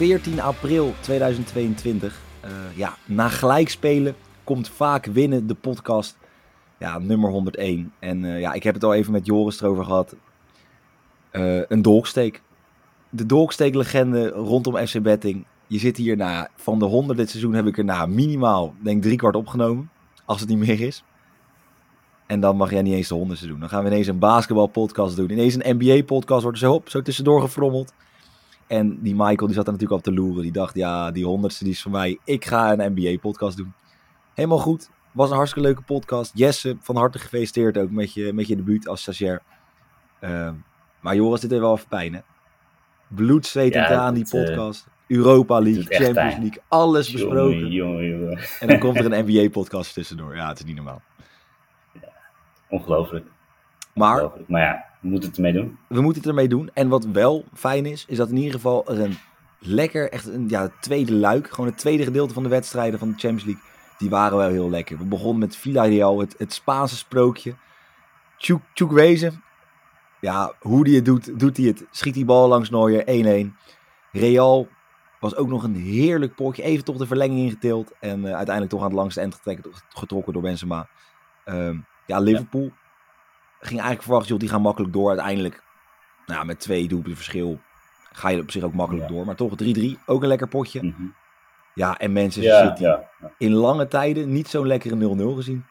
14 april 2022. Eh, ja, na gelijkspelen komt vaak winnen de podcast. Ja, nummer 101. En eh, ja, ik heb het al even met Joris erover gehad. Eh, een dolksteek. De dolksteeklegende rondom FC Betting. Je zit hier na, van de 100 dit seizoen heb ik er na minimaal, denk drie kwart opgenomen. Als het niet meer is. En dan mag jij niet eens de honderdste doen. Dan gaan we ineens een basketbalpodcast doen. Ineens een NBA-podcast wordt er zo op, zo tussendoor gefrommeld. En die Michael die zat er natuurlijk al te loeren. Die dacht, ja, die honderdste die is voor mij. Ik ga een NBA-podcast doen. Helemaal goed. Was een hartstikke leuke podcast. Jesse, van harte gefeliciteerd ook met je, met je debuut als stagiair. Ehm, maar Joris, dit heeft wel even pijn, hè? Bloed, zweet en Ja, traan, die eh, podcast. Europa League, Champions pijn. League, alles besproken. Jongen, jongen, jongen. En dan komt er een NBA-podcast tussendoor. Ja, het is niet normaal. Ongelooflijk. Maar Ongelooflijk. Maar ja, we moeten het ermee doen. we moeten het ermee doen. En wat wel fijn is, is dat in ieder geval een lekker, echt een ja, tweede luik, gewoon het tweede gedeelte van de wedstrijden van de Champions League, die waren wel heel lekker. We begonnen met Villarreal, het, het Spaanse sprookje. Chuk Chukwueze, ja, hoe die het doet, doet hij het. Schiet die bal langs Neuer, 1-1. Real was ook nog een heerlijk potje, even toch de verlenging ingetild en eh, uiteindelijk toch aan het langste eind getrokken, getrokken door Benzema. Ehm, ja, Liverpool ging eigenlijk verwachten, joh, die gaan makkelijk door. Uiteindelijk, nou, met twee doelpunten verschil ga je op zich ook makkelijk Ja. door. Maar toch 3-3, ook een lekker potje. Mhm. Ja, en Manchester Ja, City. ja. ja. In lange tijden niet zo'n lekkere 0-0 gezien.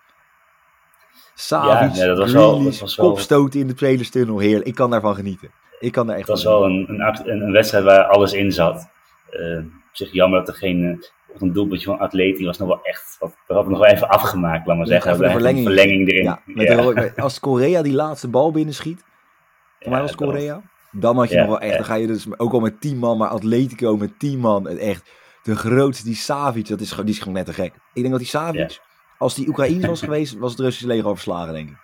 Savic, Ja, nee, dat was wel- dat was wel- kopstoten in de spelerstunnel. Heerlijk. Ik kan daarvan genieten. Ik kan daar echt Het was wel een, een, een wedstrijd waar alles in zat. Eh, op zich jammer dat er geen eh, een doelpuntje van Atleti was nog wel echt. Dat, had nog wel even afgemaakt, laat maar zeggen. even de verlenging. een verlenging erin. Ja, met Ja. de rode- als Korea die laatste bal binnenschiet, voor mij was Korea, dan had je nog wel echt, dan ga je dus ook al met 10 man, maar Atletico met 10 man, het echt, de grootste, die Savic, dat is, gewoon- die is gewoon net te gek. Ik denk dat die Savic, als die Oekraïens was geweest, was het Russische leger al verslagen, denk ik.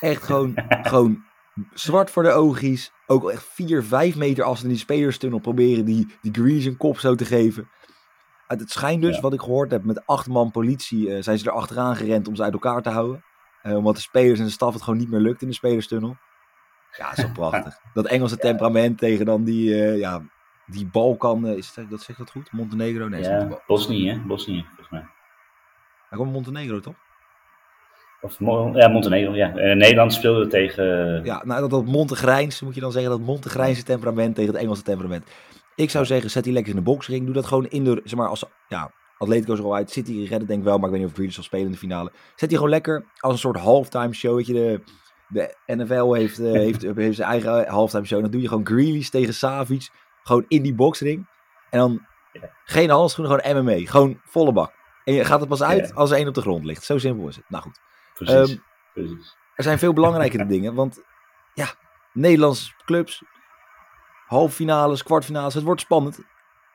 Echt gewoon, gewoon zwart voor de oogjes, ook al echt 4, 5 meter als in die spelerstunnel proberen die, die Grease een kop zo te geven. Uit het schijnt dus, Ja. wat ik gehoord heb, met acht man politie eh, zijn ze er achteraan gerend om ze uit elkaar te houden. Eh, omdat de spelers en de staf het gewoon niet meer lukt in de spelerstunnel. Ja, zo prachtig. Dat Engelse temperament tegen dan die, eh, ja, die Balkan, is het, dat zegt dat goed? Montenegro? Nee, Ja, Bosnië, hè? Bosnië, volgens mij. Hij komt Montenegro, toch? Of, Mo- ja, Montenegro, ja. Nederland speelde tegen... Ja, nou dat, dat Montegrijns, moet je dan zeggen, dat Montegrijnse temperament tegen het Engelse temperament. Ik zou zeggen, zet die lekker in de boxring. Doe dat gewoon in de, zeg maar, als, ja, Atletico is er al uit. City redden denk ik wel, maar ik weet niet of Grealish zal spelen in de finale. Zet die gewoon lekker als een soort halftime show, de, de NFL heeft, eh, heeft, heeft zijn eigen halftime show. Dan doe je gewoon Grealish tegen Savic, gewoon in die boxring. En dan Ja. geen handschoenen, gewoon MMA, gewoon volle bak. En je gaat het pas uit Ja. als er één op de grond ligt. Zo simpel is het. Nou goed. Precies, Ehm, precies. Er zijn veel belangrijkere dingen. Want ja, Nederlandse clubs, halffinales, kwartfinales, het wordt spannend.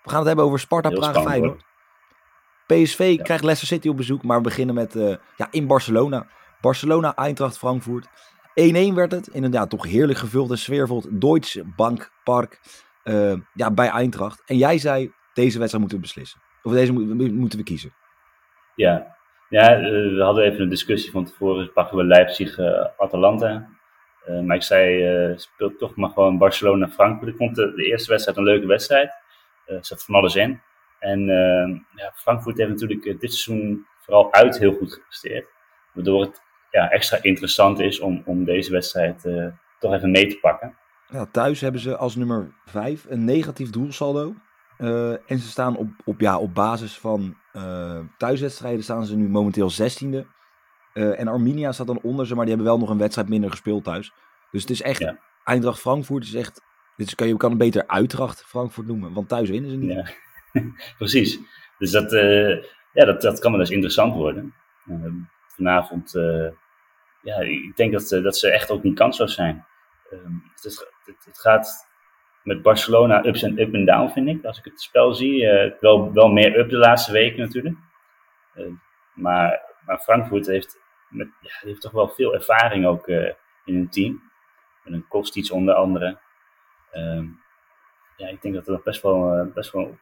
We gaan het hebben over Sparta, Heel Praag, Feyenoord. PSV Ja. krijgt Leicester City op bezoek, maar we beginnen met uh, ja, in Barcelona. Barcelona, Eintracht, Frankfurt. 1-1 werd het, in een ja, toch heerlijk gevuld en sfeervol Deutsche Bank Park uh, ja, bij Eintracht. En jij zei, deze wedstrijd moeten we beslissen. Of deze mo moeten we kiezen. Ja, ja uh, we hadden even een discussie van tevoren. Pakken we Leipzig-Atalanta. Uh, maar ik zei, uh, speel toch maar gewoon Barcelona-Frankfurt. Ik vond de, eerste wedstrijd een leuke wedstrijd. Er zat van alles in. En ja, Frankfurt heeft natuurlijk dit seizoen vooral uit heel goed gepresteerd. Waardoor het ja, extra interessant is om, om deze wedstrijd uh, toch even mee te pakken. Ja, thuis hebben ze als nummer 5 een negatief doelsaldo. Uh, en ze staan op, op, ja, op basis van uh, thuiswedstrijden staan ze nu momenteel 16e. Uh, en Arminia staat dan onder ze, maar die hebben wel nog een wedstrijd minder gespeeld thuis. Dus het is echt, ja. Eindracht Frankfurt is echt... Dit is, kan je kan het beter Uitdracht Frankfurt noemen, want thuis winnen ze niet. Ja, precies. Dus dat, uh, ja, dat, dat kan wel eens interessant worden. Uh, vanavond, uh, ja, ik denk dat, dat ze echt ook niet kansloos zijn. Het, het, het, gaat met Barcelona ups en up en down, vind ik. Als ik het spel zie, wel, wel meer up de laatste weken natuurlijk. maar, maar Frankfurt heeft, met, ja, heeft toch wel veel ervaring ook in hun team. Met een Kostic onder andere. Um, ja, ik denk dat het best wel, uh, best wel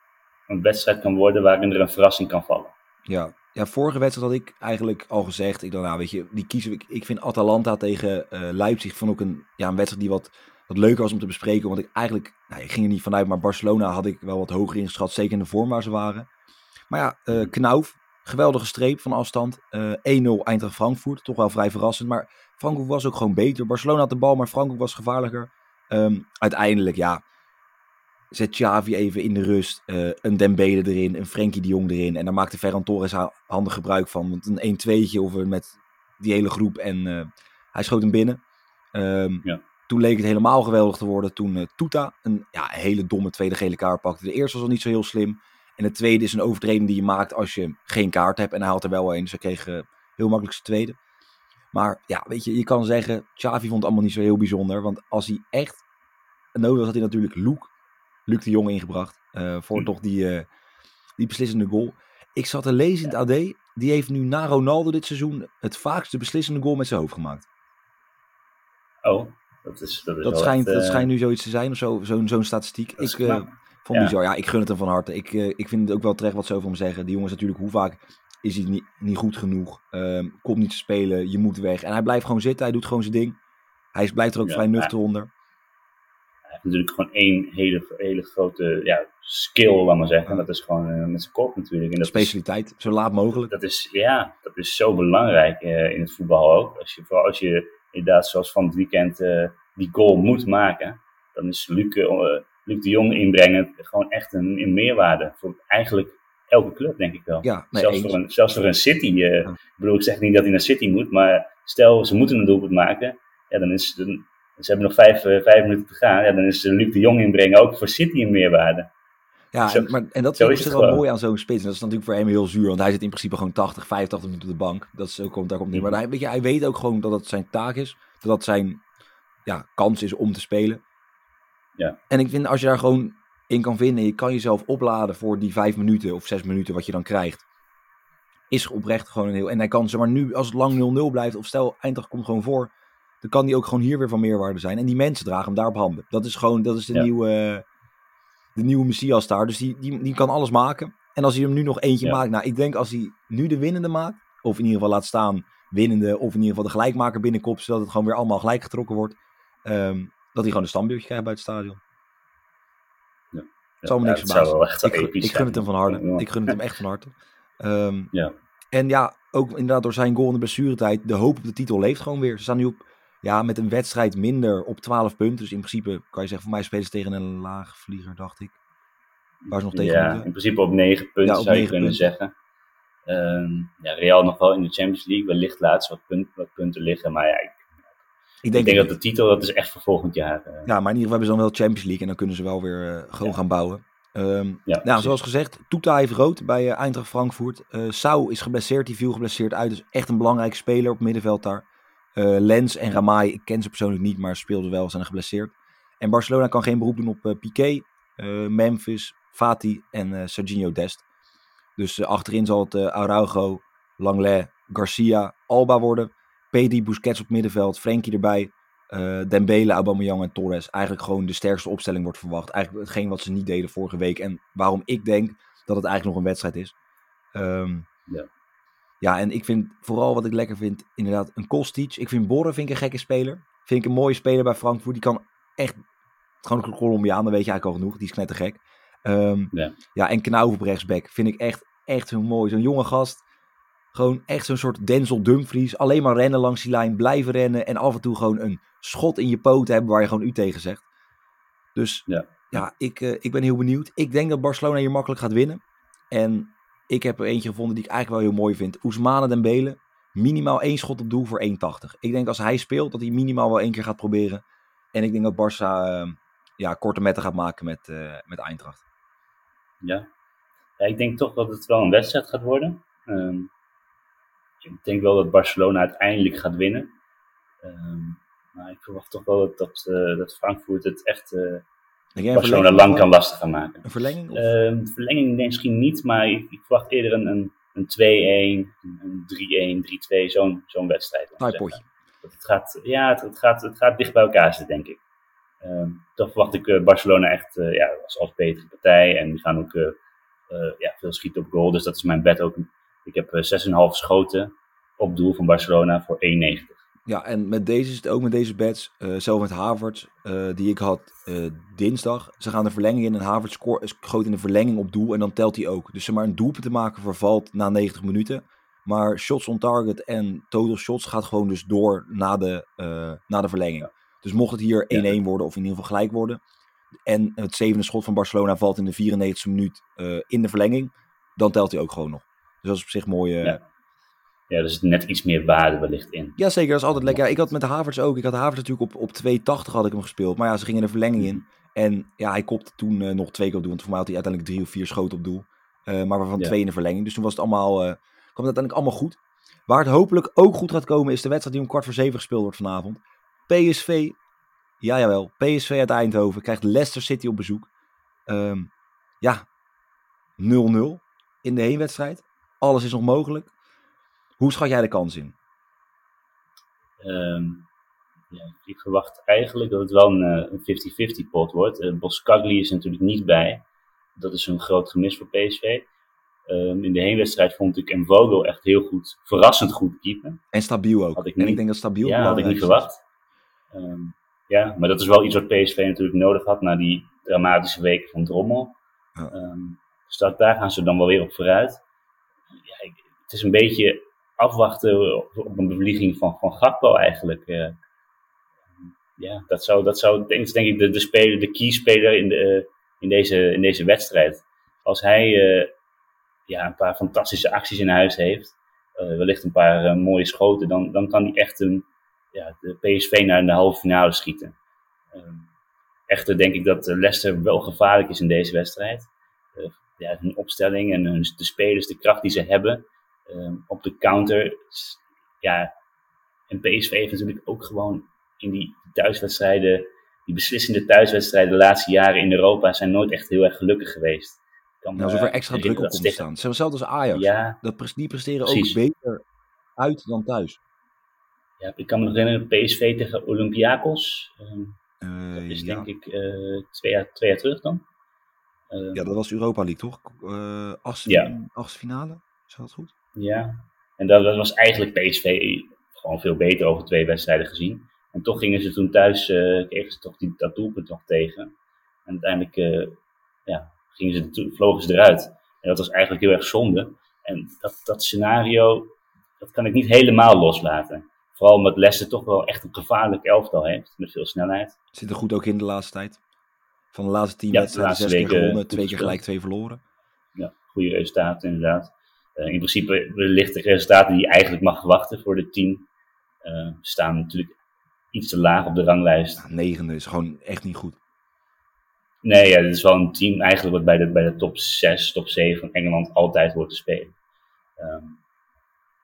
een wedstrijd kan worden waarin er een verrassing kan vallen. Ja, ja vorige wedstrijd had ik eigenlijk al gezegd. Ik dacht, nou weet je, die kiezen ik. Ik vind Atalanta tegen uh, Leipzig vond ook een, ja, een wedstrijd die wat, wat leuker was om te bespreken. Want ik eigenlijk, nou, ik ging er niet vanuit, maar Barcelona had ik wel wat hoger ingeschat. Zeker in de vorm waar ze waren. Maar ja, uh, Knauf, geweldige streep van afstand. Uh, 1-0 Eintracht Frankfurt, toch wel vrij verrassend. Maar Frankfurt was ook gewoon beter. Barcelona had de bal, maar Frankfurt was gevaarlijker. Um, uiteindelijk, ja, zet Xavi even in de rust. Uh, een Dembele erin, een Frenkie de Jong erin. En daar maakte Ferran Torres handig gebruik van. Want een 1-2'tje of met die hele groep. En uh, hij schoot hem binnen. Um, ja. Toen leek het helemaal geweldig te worden. Toen Tuta een ja, hele domme tweede gele kaart pakte. De eerste was al niet zo heel slim. En de tweede is een overtreding die je maakt als je geen kaart hebt. En hij had er wel een. Dus hij kreeg heel makkelijk zijn tweede. Maar ja, weet je, je kan zeggen, Xavi vond het allemaal niet zo heel bijzonder. Want als hij echt nodig was, had hij natuurlijk Luke, Luc de Jong ingebracht. Uh, voor hm. toch die, uh, die beslissende goal. Ik zat te lezen in het AD. Die heeft nu na Ronaldo dit seizoen het vaakste beslissende goal met zijn hoofd gemaakt. Oh, dat is Dat, is dat, schijnt, echt, dat schijnt nu zoiets te zijn of zo, zo'n zo'n statistiek. Ik vond ja. ja, ik gun het hem van harte. Ik, ik vind het ook wel terecht wat ze over hem zeggen. Die jongens natuurlijk, hoe vaak is hij niet, niet goed genoeg. Um, komt niet te spelen, je moet weg. En hij blijft gewoon zitten, hij doet gewoon zijn ding. Hij blijft er ook ja, vrij nuchter onder. Hij heeft natuurlijk gewoon één hele, hele grote ja, skill, laat maar zeggen. En dat is gewoon uh, met zijn kop natuurlijk. En dat Specialiteit, is, zo laat mogelijk. Dat is, ja, dat is zo belangrijk uh, in het voetbal ook. Als je, vooral als je inderdaad zoals van het weekend die goal moet maken, dan is Luc, Luc de Jong inbrengen gewoon echt een, een meerwaarde. Voor eigenlijk elke club, denk ik wel. Ja, nee, zelfs, voor een, zelfs voor een City. Uh, ja. Ik bedoel, ik zeg niet dat hij naar City moet, maar stel ze moeten een doelpunt maken, ja, dan is dan, ze hebben nog vijf, uh, vijf minuten te gaan, ja, dan is Luc de Jong inbrengen ook voor City een meerwaarde. Ja, zo, maar, en dat is, is wel mooi aan zo'n spits. Dat is natuurlijk voor hem heel zuur, want hij zit in principe gewoon 80, 85 minuten op de bank. Dat is ook, daar komt niet. Maar hij, weet je, hij weet ook gewoon dat het zijn taak is, dat dat zijn ja, kans is om te spelen. Ja. En ik vind als je daar gewoon in kan vinden. Je kan jezelf opladen voor die vijf minuten of zes minuten wat je dan krijgt. Is oprecht gewoon een heel. En hij kan ze maar nu, als het lang 0-0 blijft, of stel Eindracht komt gewoon voor. Dan kan die ook gewoon hier weer van meerwaarde zijn. En die mensen dragen hem daar op handen. Dat is gewoon, dat is de ja. nieuwe. De nieuwe Messias daar. Dus die, die, die kan alles maken. En als hij hem nu nog eentje ja. maakt. Nou, ik denk als hij nu de winnende maakt. Of in ieder geval laat staan winnende. Of in ieder geval de gelijkmaker binnenkomt. Zodat het gewoon weer allemaal gelijk getrokken wordt. Um, hij gewoon een standbeeldje krijgt bij het stadion. Het zal me niks verbazen. Ik, ik gun het hem van harte. Ja. Ik gun het hem echt van harte. Um, ja. En ja, ook inderdaad door zijn goal in de blessuretijd. De hoop op de titel leeft gewoon weer. Ze staan nu op, ja, met een wedstrijd minder op 12 punten. Dus in principe kan je zeggen, voor mij spelen ze tegen een laagvlieger, dacht ik. Waar ze nog tegen Ja, moeten. in principe op 9 punten ja, zou je kunnen punten. zeggen. Um, ja, Real nog wel in de Champions League. Wellicht laatst wat, punt, wat punten liggen. Maar ja, ik, ik denk, ik denk dat de titel, dat is echt voor volgend jaar. Uh. Ja, maar in ieder geval hebben ze dan wel Champions League en dan kunnen ze wel weer uh, gewoon ja. gaan bouwen. Um, ja, nou, zoals gezegd, Tuta heeft rood bij uh, Eintracht Frankfurt. Uh, Sau is geblesseerd, die viel geblesseerd uit. Dus echt een belangrijke speler op middenveld daar. Lens en Ramai, ik ken ze persoonlijk niet, maar speelden wel, zijn geblesseerd. En Barcelona kan geen beroep doen op Piqué, Memphis, Fati en Serginho Dest. Dus achterin zal het Araujo, Langlais, Garcia, Alba worden. Pedri, Busquets op middenveld, Frenkie erbij. Uh, Dembele, Aubameyang en Torres. Eigenlijk gewoon de sterkste opstelling wordt verwacht. Eigenlijk hetgeen wat ze niet deden vorige week. En waarom ik denk dat het eigenlijk nog een wedstrijd is. Um, ja. ja, en ik vind vooral wat ik lekker vind, inderdaad, een Kostic. Ik vind Borre vind ik een gekke speler. Vind ik een mooie speler bij Frankfurt. Die kan echt, gewoon een Colombiaan, dan weet je eigenlijk al genoeg. Die is knettergek. Um, ja. ja, en Knauf op rechtsback vind ik echt, echt heel mooi. Zo'n jonge gast gewoon echt zo'n soort Denzel Dumfries. Alleen maar rennen langs die lijn, blijven rennen. En af en toe gewoon een schot in je poot hebben waar je gewoon u tegen zegt. Dus ja, ja ik, uh, ik ben heel benieuwd. Ik denk dat Barcelona hier makkelijk gaat winnen. En ik heb er eentje gevonden die ik eigenlijk wel heel mooi vind. Ousmane Dembele. Minimaal één schot op doel voor 1,80. Ik denk als hij speelt dat hij minimaal wel één keer gaat proberen. En ik denk dat Barça uh, ja, korte metten gaat maken met, uh, met Eintracht. Ja. ja, ik denk toch dat het wel een wedstrijd gaat worden. Um, ik denk wel dat Barcelona uiteindelijk gaat winnen. Um, maar ik verwacht toch wel dat, dat, uh, dat Frankfurt het echt Barcelona lang kan lastig gaan maken. Een verlenging? Of? Um, verlenging misschien niet, maar ik, ik verwacht eerder een, een, een 2-1, een 3-1, 3-2, zo'n zo'n wedstrijd. Taai potje. Het gaat, ja, het, het, gaat, het gaat dicht bij elkaar zitten, denk ik. Um, toch verwacht ik uh, Barcelona echt ja, als, als betere partij. En die gaan ook ja, veel schieten op goal. Dus dat is mijn bet ook. Ik heb 6,5 schoten op doel van Barcelona voor 1,90. Ja, en met deze is het ook met deze bets. zelf met Havertz, die ik had dinsdag. Ze gaan de verlenging in en Havertz schoot in de verlenging op doel. En dan telt hij ook. Dus ze maar een doelpunt te maken vervalt na 90 minuten. Maar shots on target en total shots gaat gewoon dus door na de, uh, na de verlenging. Ja. Dus mocht het hier 1-1 ja. worden of in ieder geval gelijk worden. En het zevende schot van Barcelona valt in de 94e minuut uh, in de verlenging. Dan telt hij ook gewoon nog. Dus dat is op zich mooi. Uh... Ja. ja, er zit net iets meer waarde wellicht in. Ja, zeker. Dat is altijd lekker. Ja, ik had met de Havertz ook. Ik had Havertz natuurlijk op, op 2,80 had ik hem gespeeld. Maar ja, ze gingen de verlenging in. En ja, hij kopte toen uh, nog twee keer op doel. Want voor mij had hij uiteindelijk drie of vier schoten op doel. Uh, maar waarvan ja. twee in de verlenging. Dus toen was het allemaal, uh, kwam het uiteindelijk allemaal goed. Waar het hopelijk ook goed gaat komen is de wedstrijd die om kwart voor zeven gespeeld wordt vanavond. PSV, ja jawel, PSV uit Eindhoven krijgt Leicester City op bezoek. Um, ja, 0-0 in de heenwedstrijd. Alles is nog mogelijk. Hoe schat jij de kans in? Um, ja, ik verwacht eigenlijk dat het wel een 50-50 pot wordt. Uh, Boskagli is natuurlijk niet bij. Dat is een groot gemis voor PSV. Um, in de heenwedstrijd vond ik Mvogo echt heel goed, verrassend goed keeper. En stabiel ook. Had ik niet, en ik denk dat stabiel Ja, had ik niet verwacht. Um, ja, maar dat is wel iets wat PSV natuurlijk nodig had na die dramatische weken van Drommel. Ja. Um, dus daar gaan ze dan wel weer op vooruit. Het is een beetje afwachten op, een bevlieging van, van Gakpo eigenlijk. Uh, ja, dat zou, dat zou denk, denk ik de, de, speler, de keyspeler in, de, uh, in, deze, in deze wedstrijd. Als hij uh, ja, een paar fantastische acties in huis heeft, wellicht een paar mooie schoten, dan, dan kan hij echt een, ja, de PSV naar de halve finale schieten. Uh, echter denk ik dat Leicester wel gevaarlijk is in deze wedstrijd. Ja, hun opstelling en hun, de spelers, de kracht die ze hebben op de counter. Ja, en PSV heeft natuurlijk ook gewoon in die thuiswedstrijden, die beslissende thuiswedstrijden de laatste jaren in Europa zijn nooit echt heel erg gelukkig geweest. Kan, ja, alsof er extra druk op komt te staan. Zelfs als Ajax. Ja, dat, die presteren precies. ook beter uit dan thuis. Ja, ik kan me nog herinneren, PSV tegen Olympiakos. Uh, dat is ja. denk ik uh, twee, jaar, twee jaar terug dan. Uh, ja, dat was Europa League, toch? Uh, achtste, ja. achtste finale, is dat goed? Ja, en dat, dat, was eigenlijk PSV gewoon veel beter over twee wedstrijden gezien. En toch gingen ze toen thuis, kregen ze toch die, dat doelpunt nog tegen. En uiteindelijk, ja, gingen ze, vlogen ze eruit. En dat was eigenlijk heel erg zonde. En dat, dat scenario, dat kan ik niet helemaal loslaten. Vooral omdat Leicester toch wel echt een gevaarlijk elftal heeft, met veel snelheid. Zit er goed ook in de laatste tijd. Van de laatste tien wedstrijden, zes keer gewonnen, twee keer gelijk, twee verloren. Ja, goede resultaten inderdaad. Uh, in principe ligt de resultaten die je eigenlijk mag verwachten voor de team. Uh, staan natuurlijk iets te laag op de ranglijst. Negende is gewoon echt niet goed. Nee, ja, dit is wel een team eigenlijk wat bij de, bij de top 6, top 7 van Engeland altijd wordt te spelen. Um,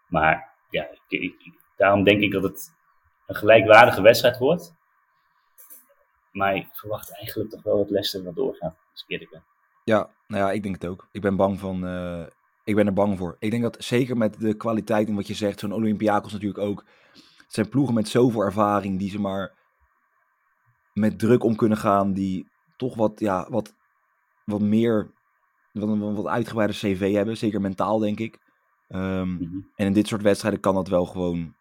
maar ja, ik, ik, daarom denk ik dat het een gelijkwaardige wedstrijd wordt. Maar ik verwacht eigenlijk toch wel dat Leicester wat doorgaat, als ik eerlijk ben. Ja, nou ja, ik denk het ook. Ik ben bang van, uh, ik ben er bang voor. Ik denk dat zeker met de kwaliteit en wat je zegt, zo'n Olympiakos natuurlijk ook. Het zijn ploegen met zoveel ervaring die ze maar met druk om kunnen gaan, die toch wat, ja, wat, wat meer, wat een wat uitgebreide cv hebben. Zeker mentaal, denk ik. Um, mm-hmm. En in dit soort wedstrijden kan dat wel gewoon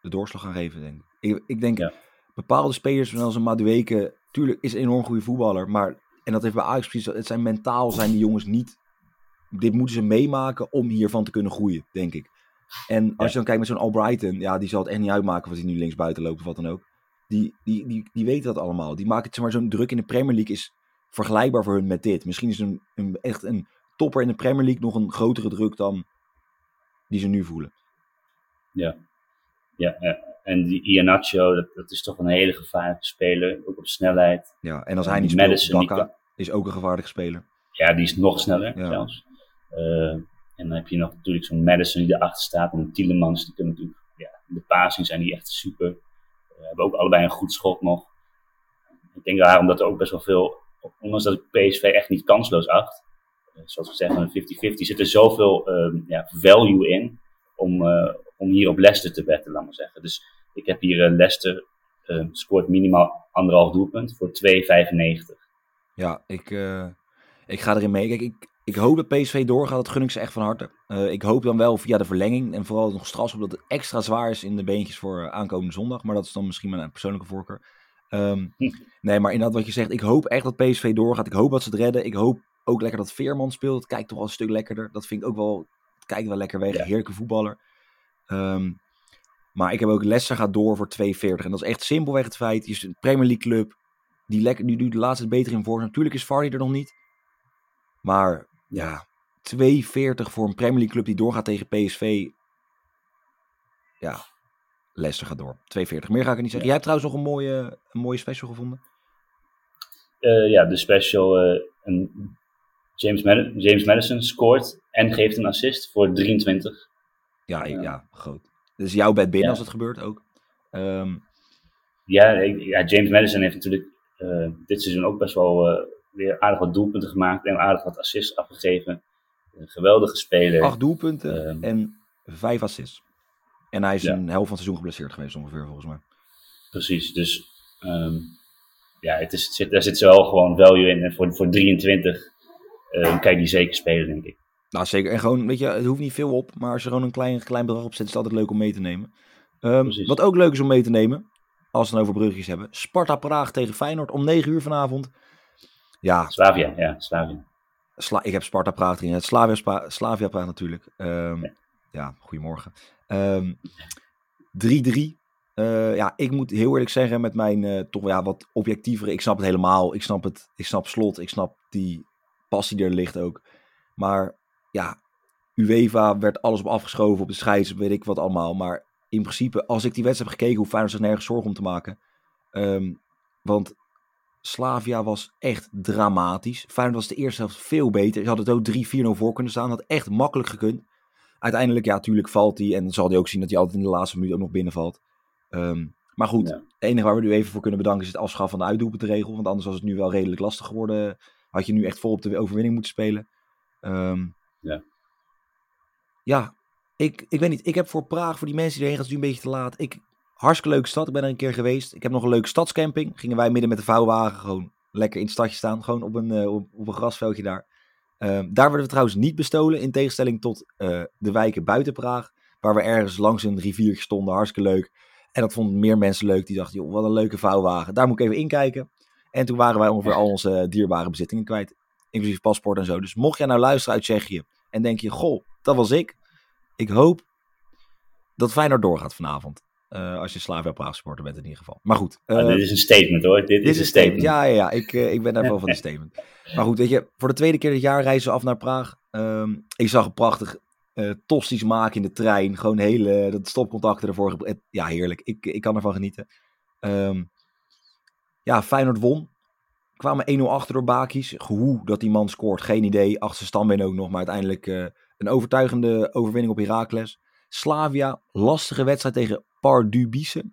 de doorslag gaan geven, denk ik. Ik, ik denk, ja. Bepaalde spelers, zoals een Madueke, tuurlijk is een enorm goede voetballer. Maar, en dat heeft bij Ajax precies, het zijn mentaal zijn die jongens niet... Dit moeten ze meemaken om hiervan te kunnen groeien, denk ik. En als ja. je dan kijkt met zo'n Albrighton, ja, die zal het echt niet uitmaken of hij nu links buiten loopt of wat dan ook die, die, die, die weten dat allemaal. Die maken zeg maar, zo'n druk in de Premier League is vergelijkbaar voor hun met dit. Misschien is een, een, echt een topper in de Premier League nog een grotere druk dan die ze nu voelen. Ja, Ja, ja. en die Ianacho, dat, dat is toch een hele gevaarlijke speler, ook op snelheid. Ja, en als hij niet speelt, Madison, die is ook een gevaarlijke speler. Ja, die is nog sneller Ja. zelfs. Eh, en dan heb je nog natuurlijk zo'n Madison die erachter staat. En Tielemans, die kunnen natuurlijk, ja, de passing zijn die echt super. Eh, hebben ook allebei een goed schot nog. Ik denk daarom dat er ook best wel veel, ondanks dat ik PSV echt niet kansloos acht. eh, zoals we zeggen, een 50-50, zit er zoveel ehm, ja, value in om, om hier op Leicester te betten, laat maar zeggen. Dus ik heb hier eh, Leicester eh, scoort minimaal anderhalf doelpunt voor 2,95. Ja, ik, eh, ik ga erin mee. Kijk, ik, ik hoop dat PSV doorgaat. Dat gun ik ze echt van harte. Ik hoop dan wel via de verlenging. En vooral nog straks op dat het extra zwaar is in de beentjes voor aankomende zondag. Maar dat is dan misschien mijn persoonlijke voorkeur. Hm. nee, maar inderdaad wat je zegt. Ik hoop echt dat PSV doorgaat. Ik hoop dat ze het redden. Ik hoop ook lekker dat Veerman speelt. Het kijkt toch wel een stuk lekkerder. Dat vind ik ook wel... Het kijkt wel lekker weg. Ja. Heerlijke voetballer. Ehm, maar ik heb ook Leicester gaat door voor 2,40. En dat is echt simpelweg het feit. Je is een Premier League club. Die, lekker, die doet de laatste beter in voor. Natuurlijk is Vardy er nog niet. Maar ja, 2,40 voor een Premier League club die doorgaat tegen PSV. Ja, Leicester gaat door. 2,40. Meer ga ik er niet zeggen. Jij hebt trouwens nog een mooie, een mooie special gevonden. Eh, ja, de special. eh, een James, Mad- James Madison scoort en geeft een assist voor 23. Ja, Ja. ja groot. Dus jouw bed binnen Ja. als het gebeurt ook. Ehm, Ja, James Madison heeft natuurlijk eh, dit seizoen ook best wel eh, weer aardig wat doelpunten gemaakt en aardig wat assists afgegeven. Een geweldige speler. acht doelpunten Ehm. en vijf assists. En hij is Ja. een helft van het seizoen geblesseerd geweest ongeveer volgens mij. Precies, dus ehm, ja, het is, het zit, daar zit wel gewoon value in. En voor, voor 23 eh, kan je die zeker spelen, denk ik. Nou, zeker. En gewoon, weet je, het hoeft niet veel op. Maar als je gewoon een klein, klein bedrag opzet, is het altijd leuk om mee te nemen. Ehm, wat ook leuk is om mee te nemen, als we het over bruggetjes hebben. Sparta Praag tegen Feyenoord om 9 uur vanavond. Ja, Slavia, ja, Slavia. Sla ik heb Sparta Praag erin. Het Slavia, Spa- Slavia Praag natuurlijk. Ehm, Ja. ja. goedemorgen. Ehm, 3-3. Eh, ja, ik moet heel eerlijk zeggen met mijn eh, toch ja, wat objectievere. Ik snap het helemaal. Ik snap het. Ik snap slot. Ik snap die passie die er ligt ook. Maar ja, UEFA werd alles op afgeschoven op de scheids, weet ik wat allemaal. Maar in principe, als ik die wedstrijd heb gekeken, hoeft Feyenoord zich nergens zorgen om te maken. Ehm, want Slavia was echt dramatisch. Feyenoord was de eerste helft veel beter. Ze hadden het ook 3-4-0 voor kunnen staan. Had echt makkelijk gekund. Uiteindelijk, ja, natuurlijk valt hij. En dan zal hij ook zien dat hij altijd in de laatste minuut ook nog binnenvalt. Ehm, maar goed, Ja. het enige waar we nu even voor kunnen bedanken is het afschaffen van de uitdoelpuntregel. Want anders was het nu wel redelijk lastig geworden. Had je nu echt vol op de overwinning moeten spelen. Ehm, Ja. Ja, ik, ik weet niet. Ik heb voor Praag, voor die mensen die erheen gaan, is het nu een beetje te laat. Ik, hartstikke leuke stad. Ik ben er een keer geweest. Ik heb nog een leuke stadscamping. Gingen wij midden met de vouwwagen gewoon lekker in het stadje staan. Gewoon op een, eh, op, op een grasveldje daar. Ehm, daar werden we trouwens niet bestolen. In tegenstelling tot eh, de wijken buiten Praag. Waar we ergens langs een riviertje stonden. Hartstikke leuk. En dat vonden meer mensen leuk. Die dachten, joh, wat een leuke vouwwagen. Daar moet ik even inkijken. En toen waren wij ongeveer al onze eh, dierbare bezittingen kwijt. Inclusief paspoort en zo. Dus mocht jij nou luisteren uit Tsjechië. En denk je, goh, dat was ik. Ik hoop dat Feyenoord doorgaat vanavond. Eh, als je Slavia Praag supporter bent in ieder geval. Maar goed. Ah, eh, dit is een statement hoor. Dit, dit is een statement. Ja, ja, ja. Ik, eh, ik ben even van de statement. Maar goed, weet je, voor de tweede keer dit jaar reizen we af naar Praag. Ehm, ik zag een prachtig tosties maken in de trein. Gewoon hele, dat stopcontacten ervoor. het- Ja, heerlijk. Ik, ik kan ervan genieten. Ehm, ja, Feyenoord won. Kwamen 1-0 achter door Bakis. Hoe dat die man scoort, geen idee. Achtste standbeen ook nog. Maar uiteindelijk eh, een overtuigende overwinning op Heracles. Slavia, lastige wedstrijd tegen Pardubice.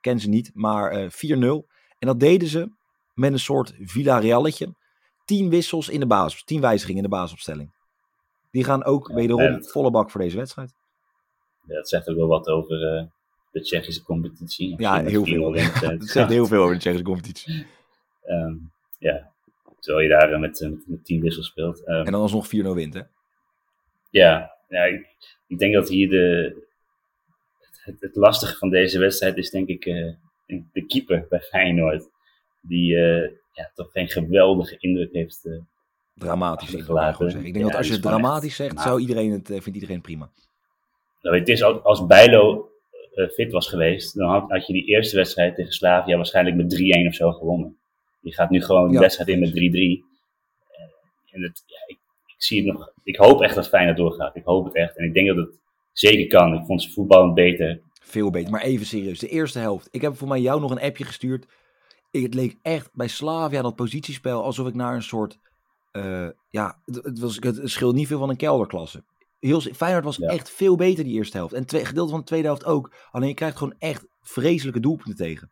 Ken ze niet, maar eh 4-0. En dat deden ze met een soort Villarrealletje. 10 wissels in de basis, 10 wijzigingen in de basisopstelling. Die gaan ook Ja, wederom volle bak voor deze wedstrijd. Ja, dat zegt ook wel wat over eh, de Tsjechische competitie. Ja, heel 4-0 veel. Dat zegt heel veel over de Tsjechische competitie. ehm, ja, terwijl je daar met, eh, met, met 10 wissels speelt. Ehm, En dan alsnog 4-0 wint, hè? Ja, ja ik, ik denk dat hier de, het, het lastige van deze wedstrijd is denk ik eh, de keeper bij Feyenoord. Die eh, ja, toch geen geweldige indruk heeft. eh. Dramatisch. Ik, zeggen. ik denk Ja, dat als je het dramatisch zegt, nou. zou iedereen het, vindt iedereen prima. nou, het is als, als Bijlo fit was geweest, dan had, had je die eerste wedstrijd tegen Slavia waarschijnlijk met 3-1 of zo gewonnen. Je gaat nu gewoon de Ja. wedstrijd in met 3-3. Eh, en het, ja, ik, ik zie het nog. Ik hoop echt dat Feyenoord doorgaat. Ik hoop het echt. En ik denk dat het zeker kan. Ik vond ze voetballend beter. Veel beter. Maar even serieus. De eerste helft. Ik heb voor mij jou nog een appje gestuurd. Ik, het leek echt bij Slavia, dat positiespel, alsof ik naar een soort... eh, ja, het, het, was, het scheelt niet veel van een kelderklasse. Heel, Feyenoord was Ja. echt veel beter die eerste helft. En twee, gedeelte van de tweede helft ook. Alleen je krijgt gewoon echt vreselijke doelpunten tegen.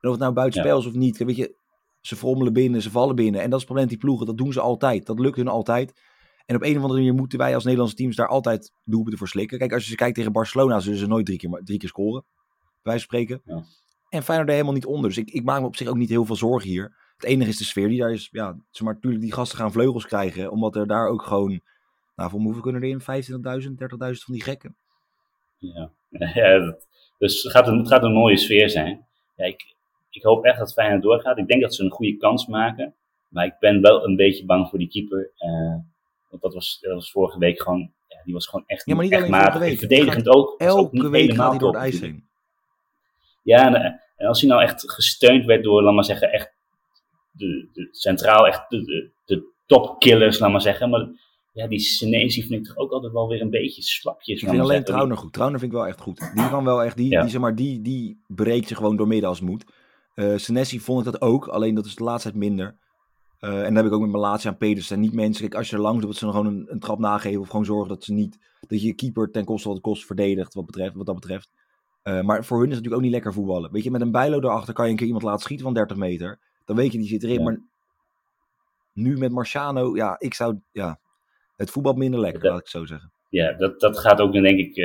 En of het nou buitenspel is of niet. Weet je, ze frommelen binnen, ze vallen binnen. En dat is het probleem die ploegen. Dat doen ze altijd. Dat lukt hun altijd. En op een of andere manier moeten wij als Nederlandse teams daar altijd doelpunten voor slikken. Kijk, als je ze kijkt tegen Barcelona, zullen ze nooit drie keer, drie keer scoren. Van spreken. Ja. En Feyenoord er helemaal niet onder. Dus ik, ik maak me op zich ook niet heel veel zorgen hier. Het enige is de sfeer die daar is. Ja, zeg maar, natuurlijk, die gasten gaan vleugels krijgen. Omdat er daar ook gewoon... Nou, voor hoeveel kunnen er in? 25.000, 30.000 van die gekken? Ja, ja dat- dus het gaat, een, het gaat een mooie sfeer zijn. Ja, ik, ik hoop echt dat Feyenoord doorgaat. Ik denk dat ze een goede kans maken. Maar ik ben wel een beetje bang voor die keeper. eh, want dat was, dat was vorige week gewoon... Ja, die was gewoon echt, Ja, maar niet alleen vorige week. Verdedigend ook. was ook niet Elke week helemaal gaat hij door het ijs heen. Ja, en, en als hij nou echt gesteund werd door, laat maar zeggen, echt de, de, centraal echt de, de, de topkillers, laat maar zeggen. Maar ja, die Senesi vind ik toch ook altijd wel weer een beetje slapjes. Ik vind alleen. Trauner goed. Trauner vind ik wel echt goed. Die kan wel echt, die, Ja. die, zeg maar, die, die breekt je gewoon door midden als moet. Eh Senesi vond ik dat ook, alleen dat is de laatste tijd minder. Eh, en dan heb ik ook met mijn laatste aan Pedersen. Niet mensen, kijk, als je er langs doet, dat ze dan gewoon een, een trap nageven. Of gewoon zorgen dat ze niet, dat je je keeper ten koste wat het kost verdedigt, wat, betreft, wat dat betreft. Eh, maar voor hun is het natuurlijk ook niet lekker voetballen. Weet je, met een bijlo daarachter kan je een keer iemand laten schieten van 30 meter. Dan weet je, die zit erin. Ja. Maar nu met Marciano, ja, ik zou, ja, het voetbal minder lekker, Dat- laat ik zo zeggen. Ja, dat, dat gaat ook denk ik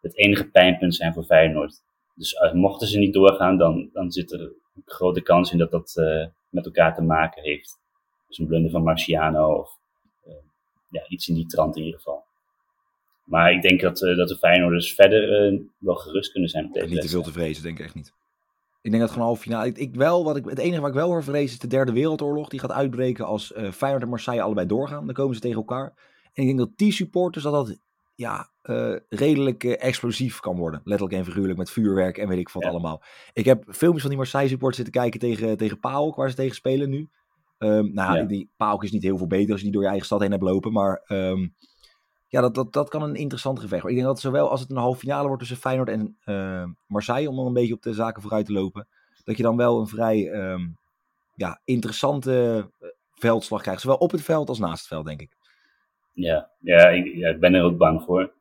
het enige pijnpunt zijn voor Feyenoord. Dus eh, mochten ze niet doorgaan, dan, dan zit er een grote kans in dat dat eh, met elkaar te maken heeft. Dus een blunder van Marciano of eh, ja, iets in die trant in ieder geval. Maar ik denk dat, dat de Feyenoorders verder wel gerust kunnen zijn op deze niet te veel te vrezen, denk ik echt niet. Ik denk dat gewoon halve finale. Ik, ik wel, wat ik, het enige waar ik wel voor vrees is de derde wereldoorlog. Die gaat uitbreken als Feyenoord en Marseille allebei doorgaan. Dan komen ze tegen elkaar. En ik denk dat die supporters dat dat ja, eh, redelijk eh, explosief kan worden. Letterlijk en figuurlijk met vuurwerk en weet ik wat Ja. allemaal. Ik heb filmpjes van die Marseille supporters zitten kijken tegen, tegen PAOK, waar ze tegen spelen nu. Ehm, nou, ja, die PAOK is niet heel veel beter als je die door je eigen stad heen hebt lopen. Maar ehm, ja, dat, dat, dat kan een interessant gevecht worden. Ik denk dat zowel als het een halve finale wordt tussen Feyenoord en eh, Marseille, om dan een beetje op de zaken vooruit te lopen, dat je dan wel een vrij ehm, ja, interessante eh, veldslag krijgt. Zowel op het veld als naast het veld, denk ik. Ja, ja, ik, ja, ik ben er ook bang voor.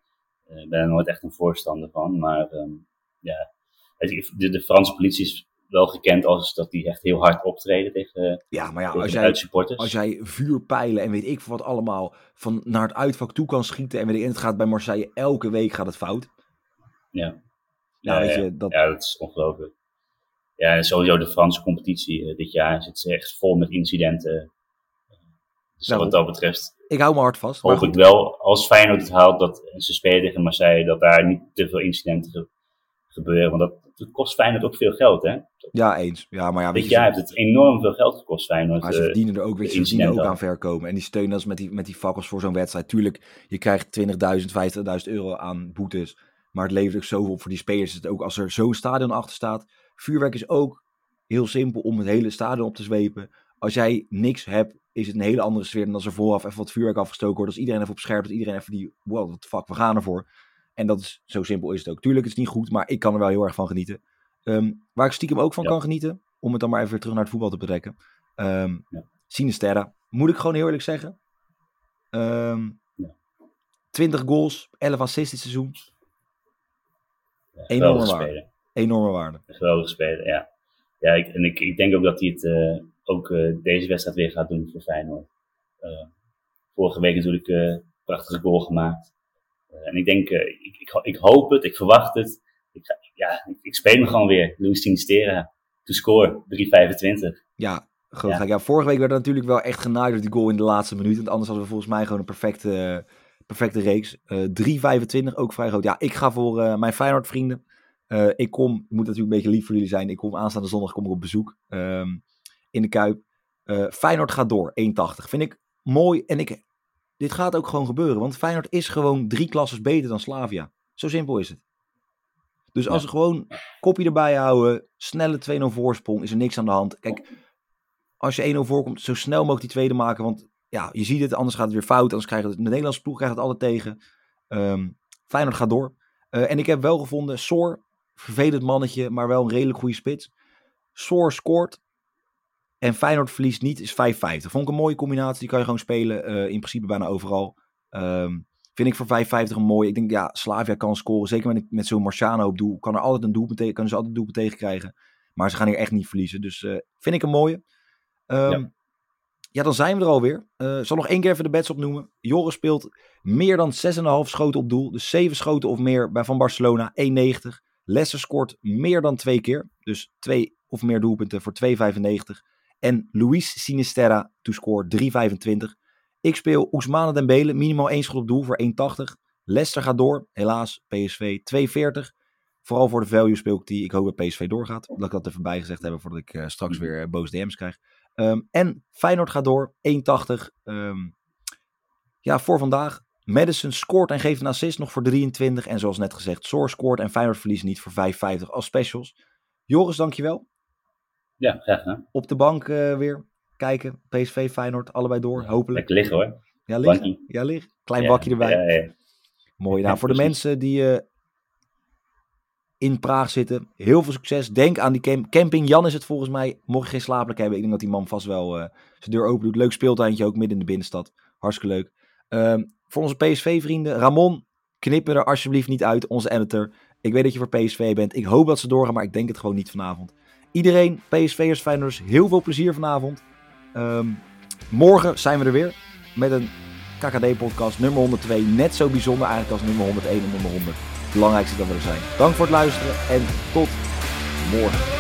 Eh, Ik ben er nooit echt een voorstander van. Maar ehm, ja, de, de Franse politie is wel gekend als dat die echt heel hard optreden tegen, Ja, maar ja, als de jij, uitsupporters. als jij vuurpijlen en weet ik veel wat allemaal van naar het uitvak toe kan schieten en weet ik, en het gaat bij Marseille elke week gaat het fout. Ja. Ja, Ja, weet je, dat, Ja, dat is ongelooflijk. Ja, en sowieso de Franse competitie eh, dit jaar zit echt vol met incidenten. Dus wat dat betreft ik hou me hard vast. Hoop ik wel, als Feyenoord het haalt, dat en ze spelen tegen Marseille, dat daar niet te veel incidenten ge- gebeuren. Want dat, dat kost Feyenoord ook veel geld, hè? ja, eens. Ja, maar ja, weet Dit je, jaar heeft het enorm veel geld gekost, Feyenoord. Maar ze eh, verdienen er ook, weet je, ze ook aan verkomen. En die steunen als met die, met die fakkels voor zo'n wedstrijd. Tuurlijk, je krijgt 20.000, 50.000 euro aan boetes. Maar het levert ook zoveel op voor die spelers. Het ook als er zo'n stadion achter staat. Vuurwerk is ook heel simpel om het hele stadion op te zwepen. Als jij niks hebt, is het een hele andere sfeer dan als er vooraf even wat vuurwerk afgestoken wordt. Als iedereen even op scherp, dat iedereen even die, wow, what the fuck, we gaan ervoor. En dat is, zo simpel is het ook. Tuurlijk, het is niet goed, maar ik kan er wel heel erg van genieten. Ehm, waar ik stiekem ook van Ja. kan genieten, om het dan maar even weer terug naar het voetbal te betrekken. Ehm Ja. Sinisterra, moet ik gewoon heel eerlijk zeggen. Ehm Ja. 20 goals, 11 assists dit seizoen. enorme waarde. Enorme waarde. Geweldige speler, ja. Ja, ik, en ik, ik denk ook dat hij het eh, ook eh, deze wedstrijd weer gaat doen voor Feyenoord. Eh, vorige week natuurlijk eh, een prachtige goal gemaakt. Eh, en ik denk, eh, ik, ik, ik hoop het, ik verwacht het. Ik, ga, ja, ik, ik speel me gewoon weer. Luis Sinistera, to score, 3,25. Ja, Ja. Ja, vorige week werd er natuurlijk wel echt genaaid door die goal in de laatste minuut. Want anders hadden we volgens mij gewoon een perfecte, perfecte reeks. Eh 3,25 ook vrij groot. Ja, ik ga voor eh, mijn Feyenoord vrienden. Eh, ik kom, ik moet natuurlijk een beetje lief voor jullie zijn. Ik kom aanstaande zondag kom ik op bezoek ehm, in de Kuip. Eh, Feyenoord gaat door, 1,80. Vind ik mooi. En ik, dit gaat ook gewoon gebeuren. Want Feyenoord is gewoon drie klasses beter dan Slavia. Zo simpel is het. Dus als Ja. we gewoon kopje erbij houden, snelle 2-0 voorsprong, is er niks aan de hand. Kijk, als je 1-0 voorkomt, zo snel mogelijk die tweede maken. Want ja, je ziet het, anders gaat het weer fout. Anders krijgen de Nederlandse ploeg krijgt het altijd tegen. Ehm Feyenoord gaat door. Uh, en ik heb wel gevonden, Soor, vervelend mannetje, maar wel een redelijk goede spits. Soor scoort en Feyenoord verliest niet, is 5,50. Vond ik een mooie combinatie, die kan je gewoon spelen uh, in principe bijna overal. Um, vind ik voor 5,50 een mooie. Ik denk, ja, Slavia kan scoren. Zeker met, met zo'n Marciano op doel. Kan er altijd een doelpunt tegen, kunnen ze altijd een doelpunt tegen krijgen. Maar ze gaan hier echt niet verliezen. Dus uh, vind ik een mooie. Um, ja. ja. dan zijn we er alweer. Uh, zal nog één keer even de bets opnoemen. Joris speelt meer dan 6,5 schoten op doel. Dus 7 schoten of meer bij Van Barcelona, 1,90. Leicester scoort meer dan twee keer. Dus twee of meer doelpunten voor 2,95. En Luis Sinisterra to score 3,25. Ik speel Ousmane Dembele, minimaal 1 schot op doel voor 1,80. Leicester gaat door, helaas. PSV 2,40. Vooral voor de value speel ik die. Ik hoop dat PSV doorgaat. Dat ik dat even bijgezegd hebben voordat ik uh, straks weer uh, boos DM's krijg. Um, en Feyenoord gaat door, 1,80. Um, ja, voor vandaag. Madison scoort en geeft een assist nog voor 23. En zoals net gezegd, Soor scoort en Feyenoord verliest niet voor 5,50 als specials. Joris, dankjewel. Ja, graag gedaan. Op de bank uh, weer kijken. PSV, Feyenoord, allebei door, hopelijk. Lekker liggen hoor. Ja, liggen. Ja, liggen. Klein ja, bakje erbij. Ja, ja. Mooi. Nou, voor de mensen die uh, in Praag zitten, heel veel succes. Denk aan die camp camping. Jan is het volgens mij. Mocht je geen slaapplek hebben, ik denk dat die man vast wel uh, zijn deur open doet. Leuk speeltuintje ook midden in de binnenstad. Hartstikke leuk. Uh, voor onze PSV-vrienden, Ramon, knip er alsjeblieft niet uit, onze editor. Ik weet dat je voor PSV bent. Ik hoop dat ze doorgaan, maar ik denk het gewoon niet vanavond. Iedereen, PSV'ers, Feyenoorders, heel veel plezier vanavond. Um, morgen zijn we er weer met een KKD-podcast nummer 102. Net zo bijzonder eigenlijk als nummer 101 en nummer 100. Het belangrijkste dat we er zijn. Dank voor het luisteren en tot morgen.